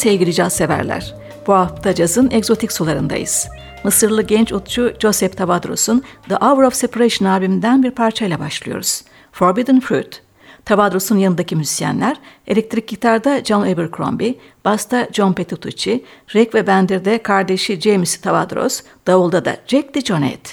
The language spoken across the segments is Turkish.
Sevgili caz severler. Bu hafta cazın egzotik sularındayız. Mısırlı genç utçu Joseph Tavadros'un The Hour of Separation albümünden bir parçayla başlıyoruz. Forbidden Fruit. Tavadros'un yanındaki müzisyenler, elektrik gitarda John Abercrombie, basta John Petrucci, rek ve bendirde kardeşi James Tavadros, davulda da Jack DeJohnette.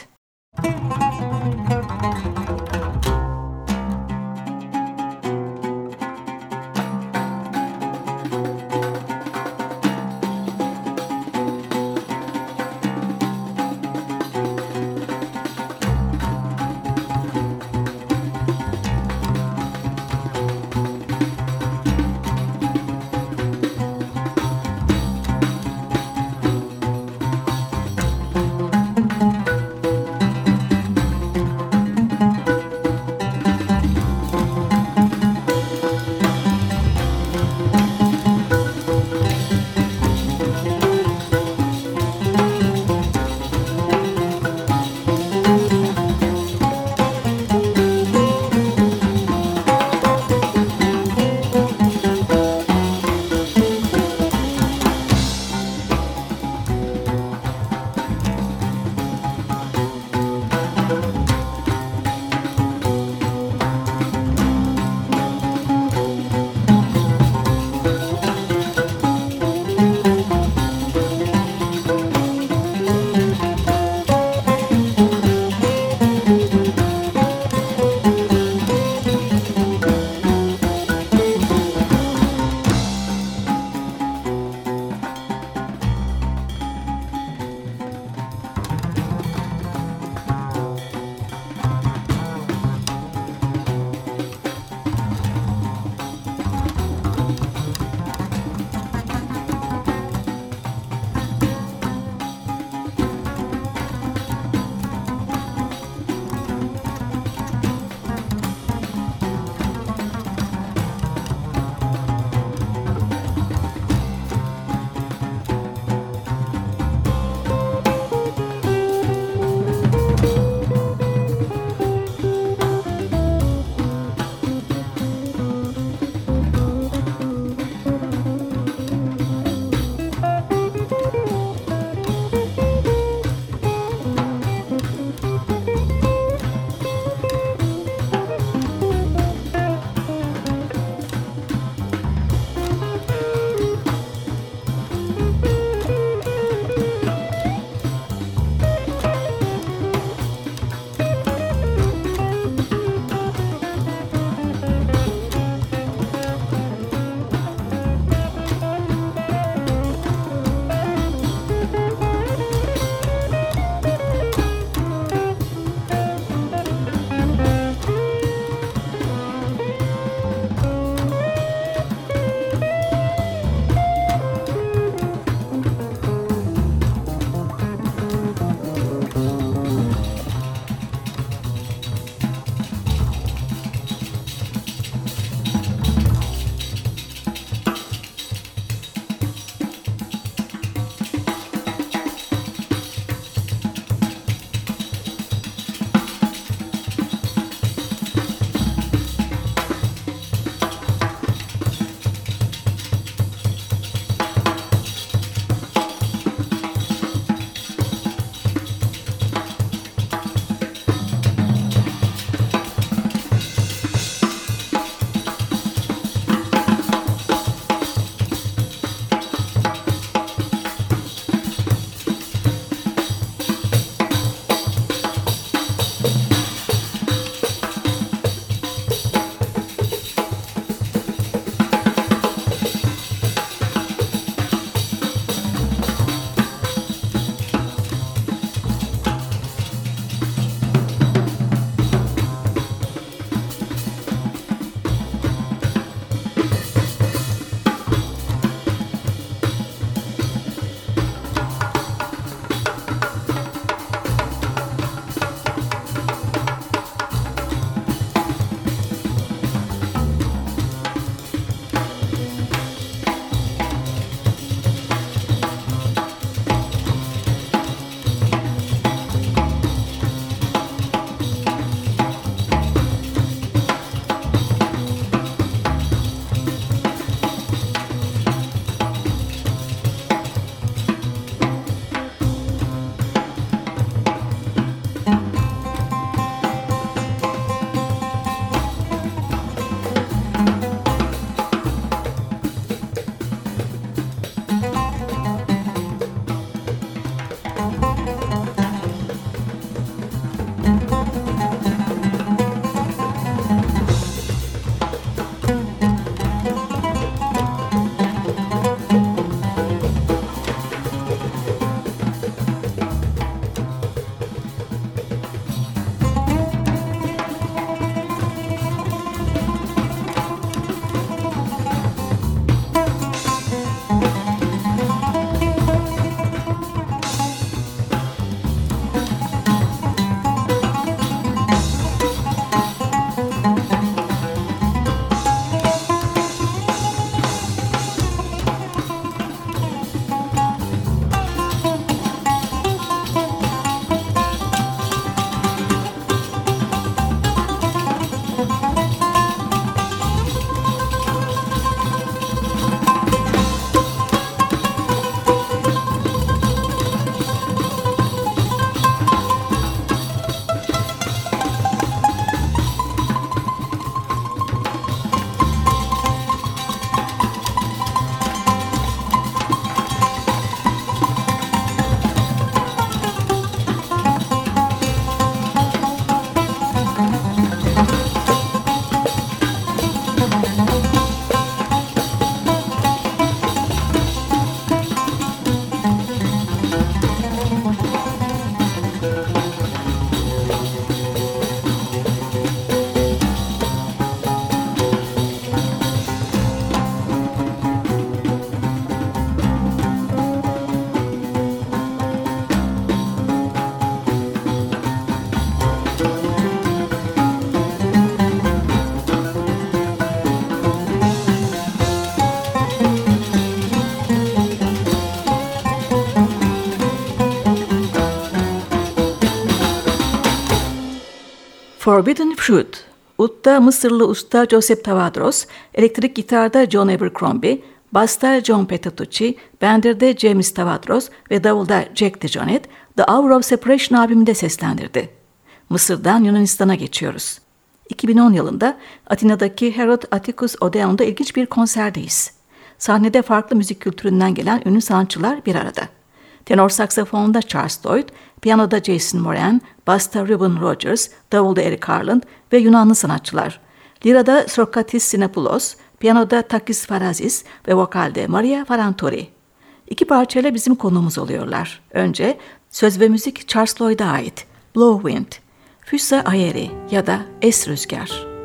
Forbidden Fruit Ud'da Mısırlı usta Joseph Tavadros, elektrik gitarda John Abercrombie, basta John Petitucci, benderde James Tavadros ve davulda Jack DeJohnette, The Hour of Separation albümünde seslendirdi. Mısır'dan Yunanistan'a geçiyoruz. 2010 yılında Atina'daki Herod Atticus Odeon'da ilginç bir konserdeyiz. Sahnede farklı müzik kültüründen gelen ünlü sanatçılar bir arada. Tenor saksafonda Charles Lloyd, piyanoda Jason Moran, basta Ruben Rogers, davulda Eric Harland ve Yunanlı sanatçılar. Lirada Sokratis Sinapoulos, piyanoda Takis Farazis ve vokalde Maria Farantori. İki parçayla bizim konuğumuz oluyorlar. Önce söz ve müzik Charles Lloyd'a ait. Blow Wind, Füsa Ayeri ya da Es Rüzgar.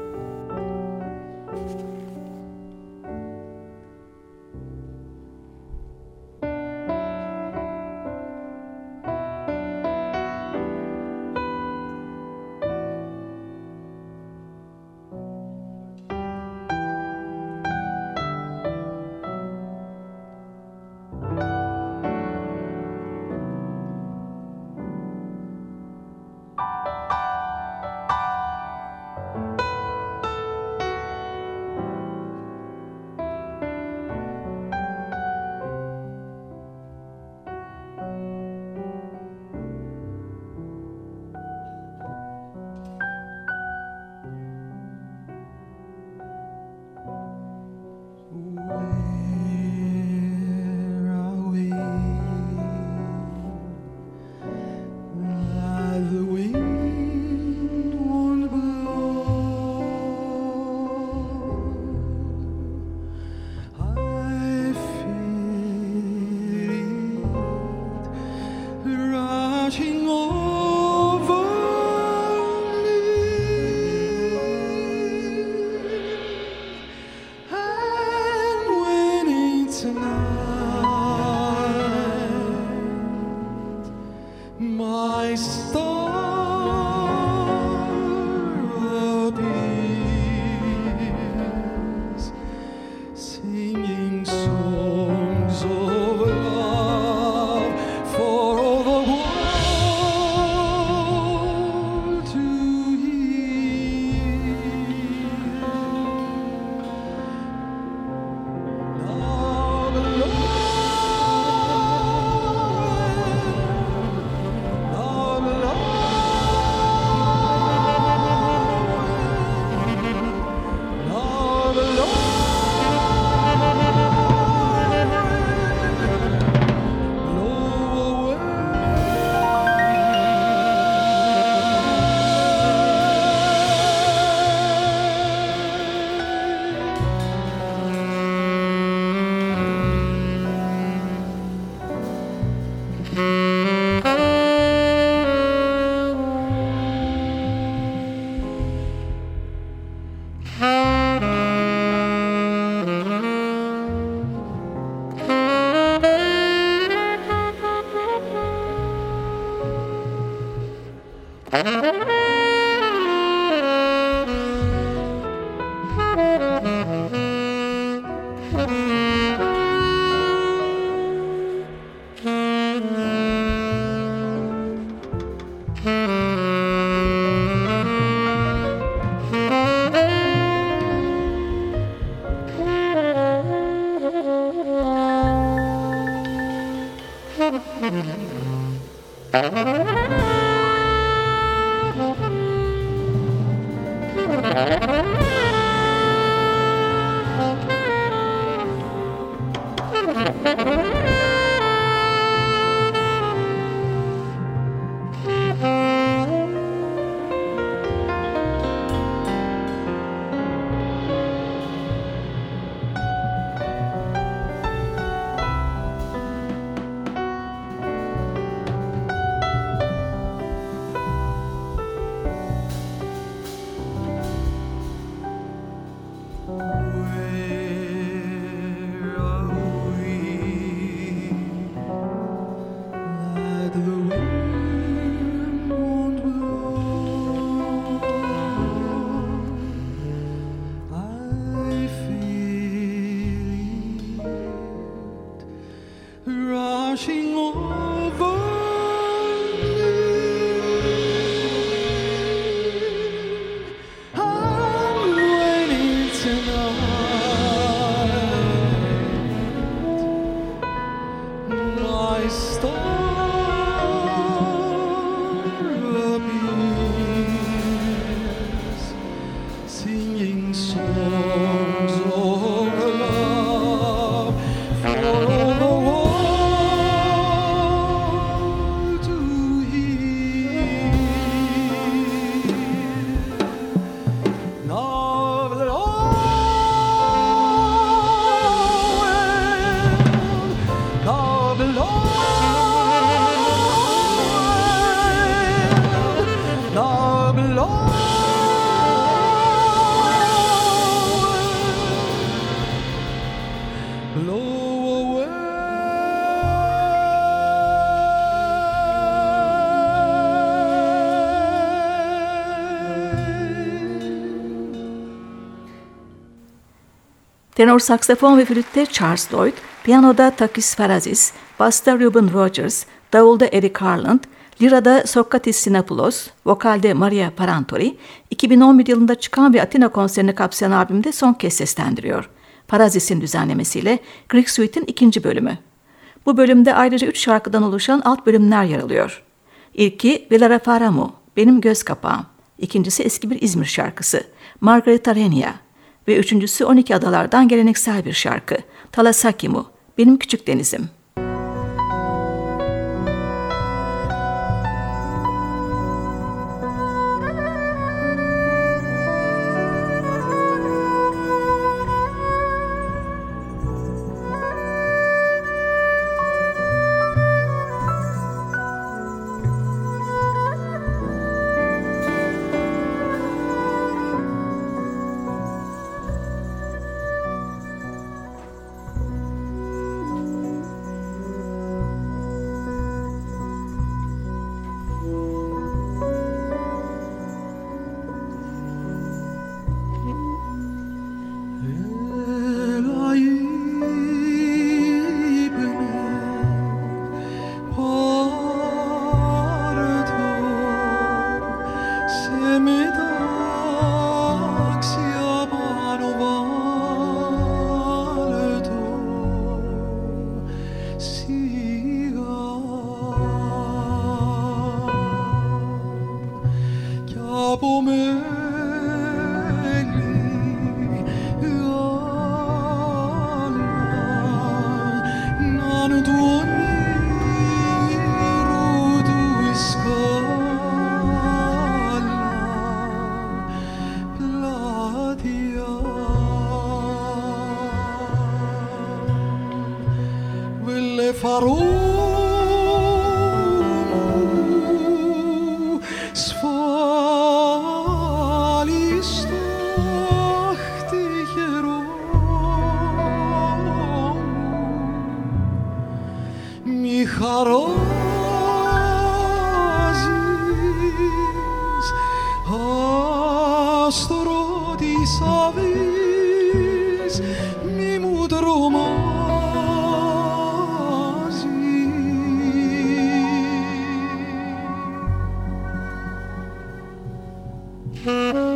Tenor saksafon ve flütte Charles Lloyd, piyanoda Takis Farazis, basta Ruben Rogers, davulda Eric Harland, lirada Sokratis Sinapoulos, vokalde Maria Parantori, 2011 yılında çıkan ve Atina konserini kapsayan albümde son kez seslendiriyor. Parazis'in düzenlemesiyle Greek Suite'in ikinci bölümü. Bu bölümde ayrıca üç şarkıdan oluşan alt bölümler yer alıyor. İlki Velara Faramu, Benim Göz Kapağım. İkincisi eski bir İzmir şarkısı, Margarita Renia ve üçüncüsü 12 adalardan geleneksel bir şarkı Talasakimu, Benim Küçük Denizim. Música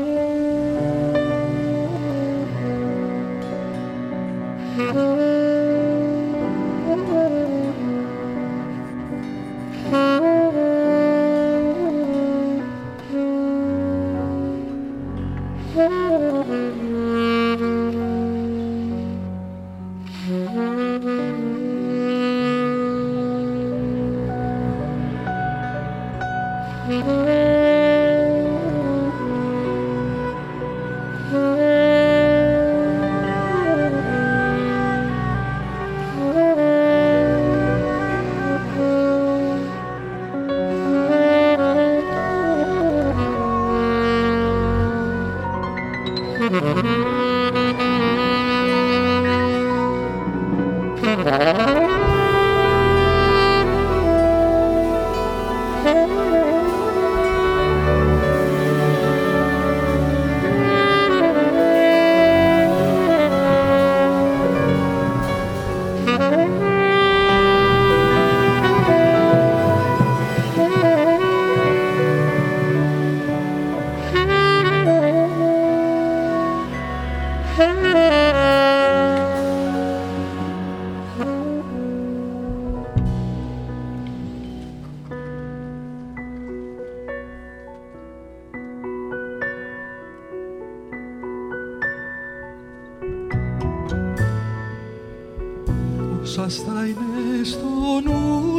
άστρα είναι στο νου.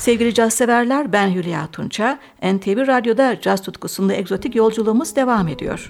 Sevgili caz severler ben Hülya Tunça. NTV Radyo'da caz tutkusunda egzotik yolculuğumuz devam ediyor.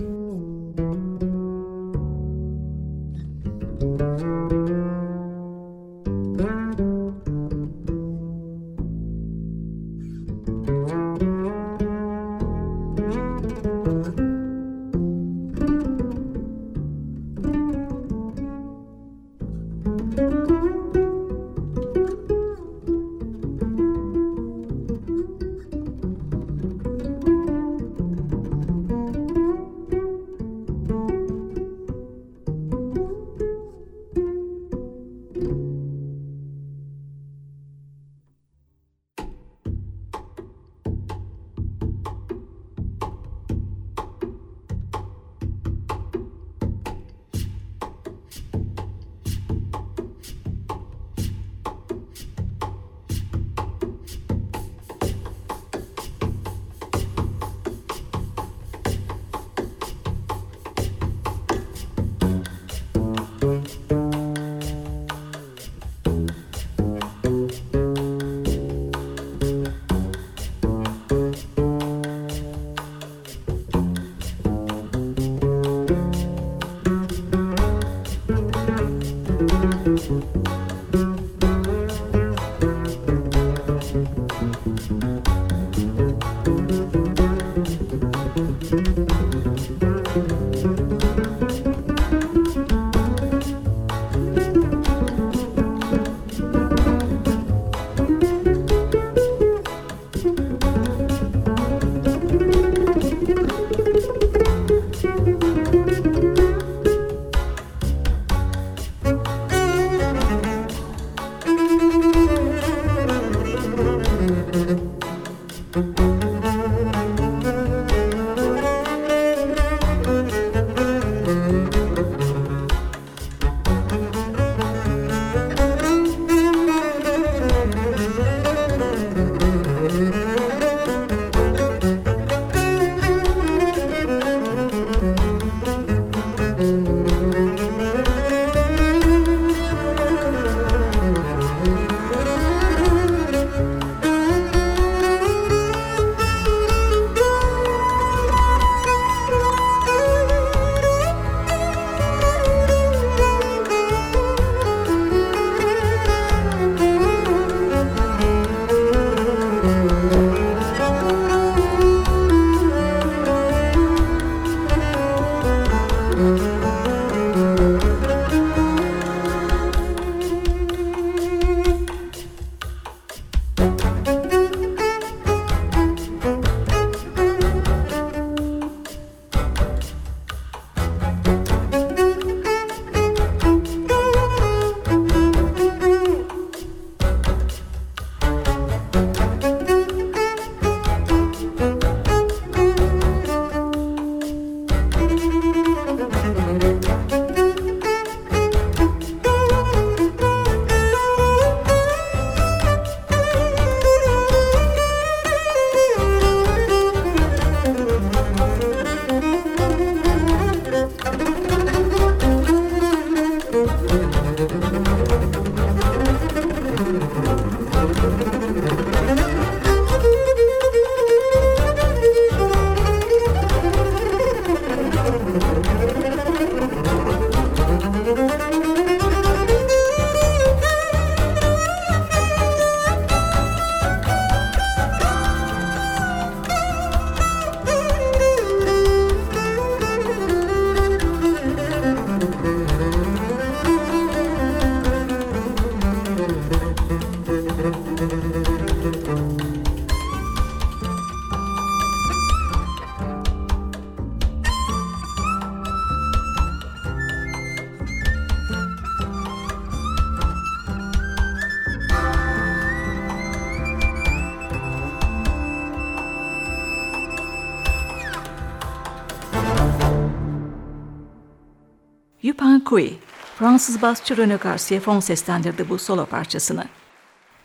Fransız basçı René Garcia Fon seslendirdi bu solo parçasını.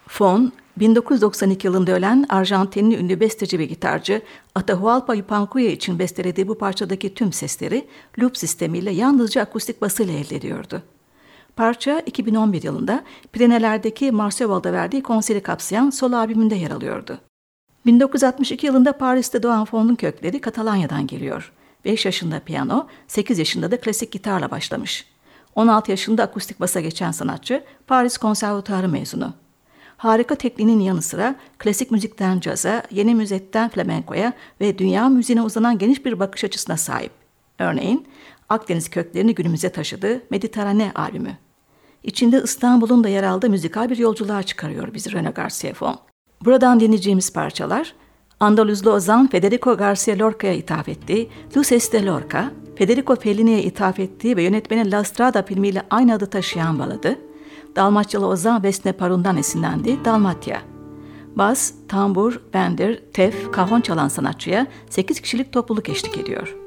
Fon, 1992 yılında ölen Arjantinli ünlü besteci ve gitarcı Atahualpa Yupancuya için bestelediği bu parçadaki tüm sesleri loop sistemiyle yalnızca akustik basıyla elde ediyordu. Parça 2011 yılında Pireneler'deki Marseval'da verdiği konseri kapsayan solo albümünde yer alıyordu. 1962 yılında Paris'te doğan Fon'un kökleri Katalanya'dan geliyor. 5 yaşında piyano, 8 yaşında da klasik gitarla başlamış. 16 yaşında akustik basa geçen sanatçı Paris Konservatuarı mezunu. Harika tekniğinin yanı sıra klasik müzikten caza, yeni müzikten flamenkoya ve dünya müziğine uzanan geniş bir bakış açısına sahip. Örneğin Akdeniz köklerini günümüze taşıdığı Mediterane albümü. İçinde İstanbul'un da yer aldığı müzikal bir yolculuğa çıkarıyor bizi René Garcia Fon. Buradan dinleyeceğimiz parçalar Andaluzlu ozan Federico Garcia Lorca'ya ithaf ettiği Luces de Lorca, Federico Fellini'ye ithaf ettiği ve yönetmenin La Strada filmiyle aynı adı taşıyan baladı, Dalmaçyalı ozan Vesne Parun'dan esinlendiği Dalmatya. Bas, tambur, bendir, tef, kahon çalan sanatçıya 8 kişilik topluluk eşlik ediyor.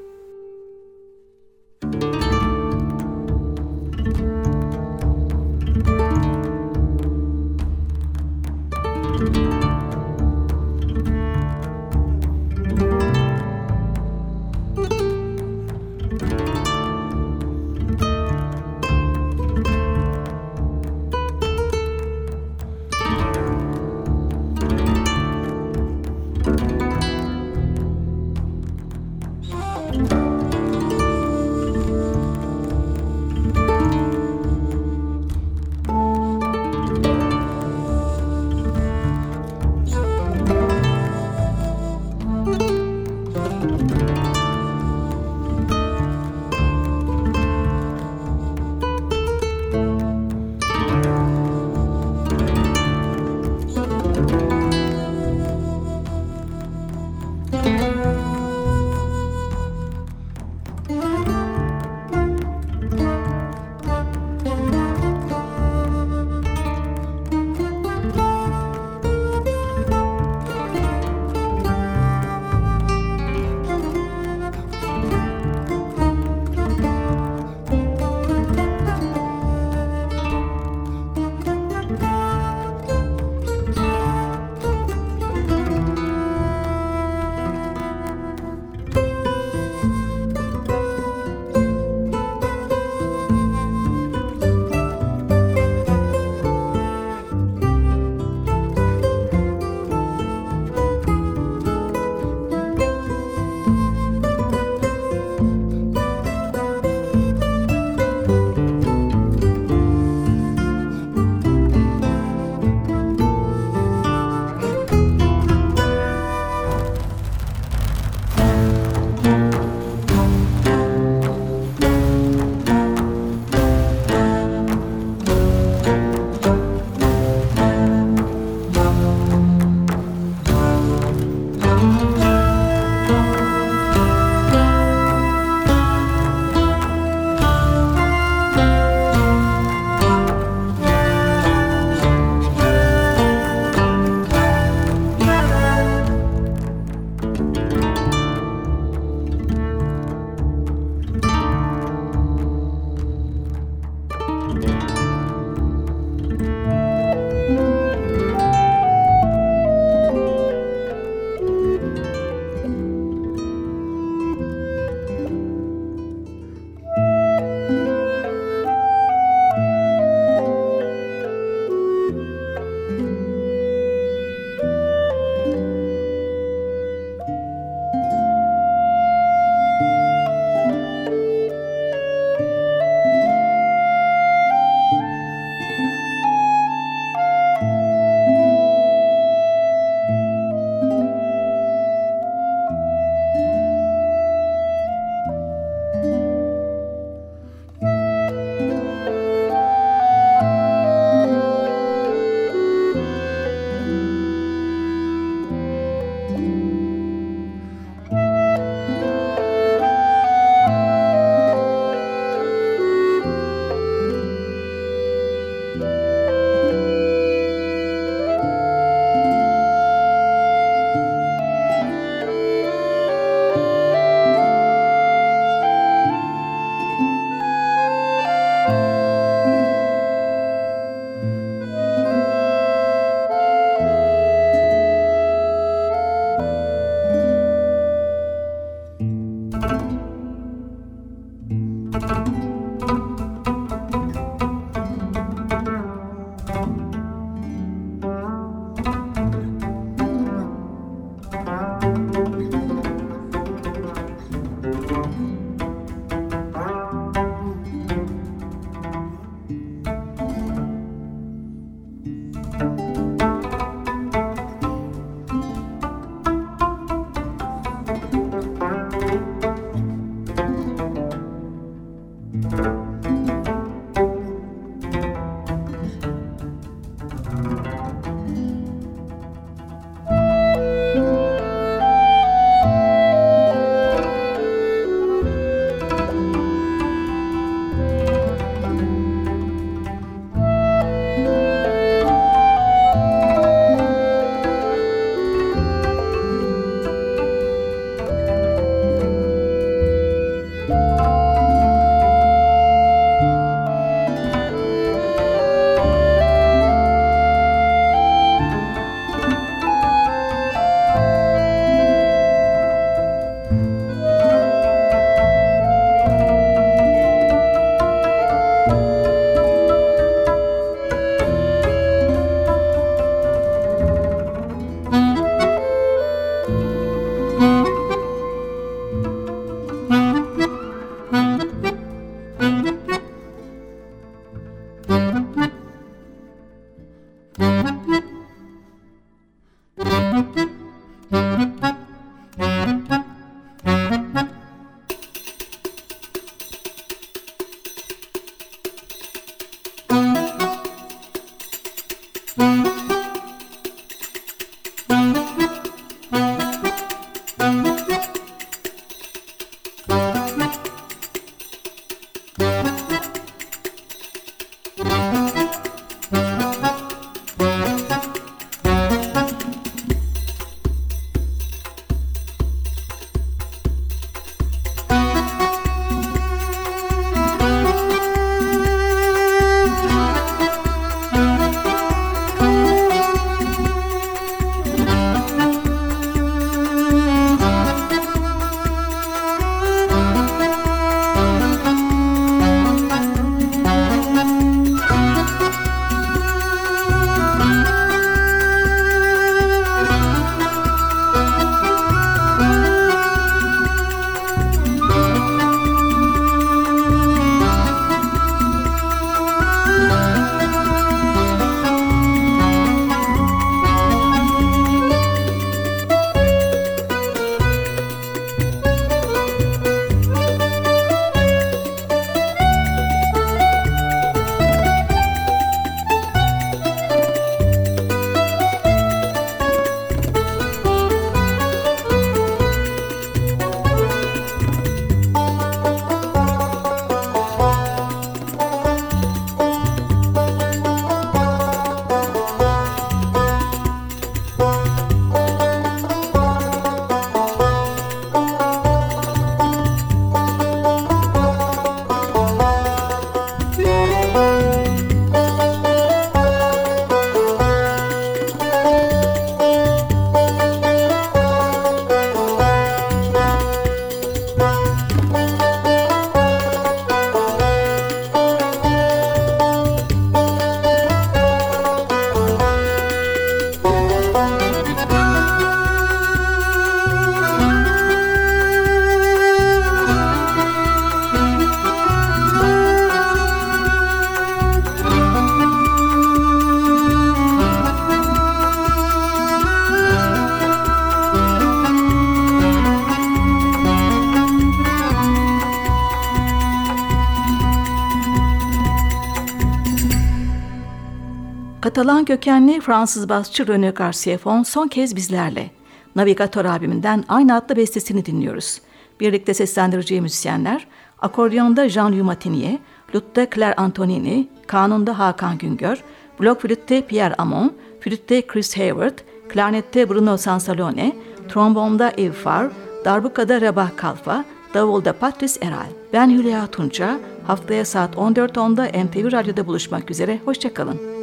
Kökenli Fransız basçı René Garcia Fon son kez bizlerle. Navigator abiminden aynı adlı bestesini dinliyoruz. Birlikte seslendireceği müzisyenler, akordeonda Jean-Louis Matinier, lütte Claire Antonini, kanunda Hakan Güngör, blok flütte Pierre Amon, flütte Chris Hayward, klarnette Bruno Sansalone, trombonda Eve Farr, darbukada Rebah Kalfa, davulda Patrice Eral. Ben Hülya Tunça, haftaya saat 14.10'da NTV Radyo'da buluşmak üzere, hoşçakalın.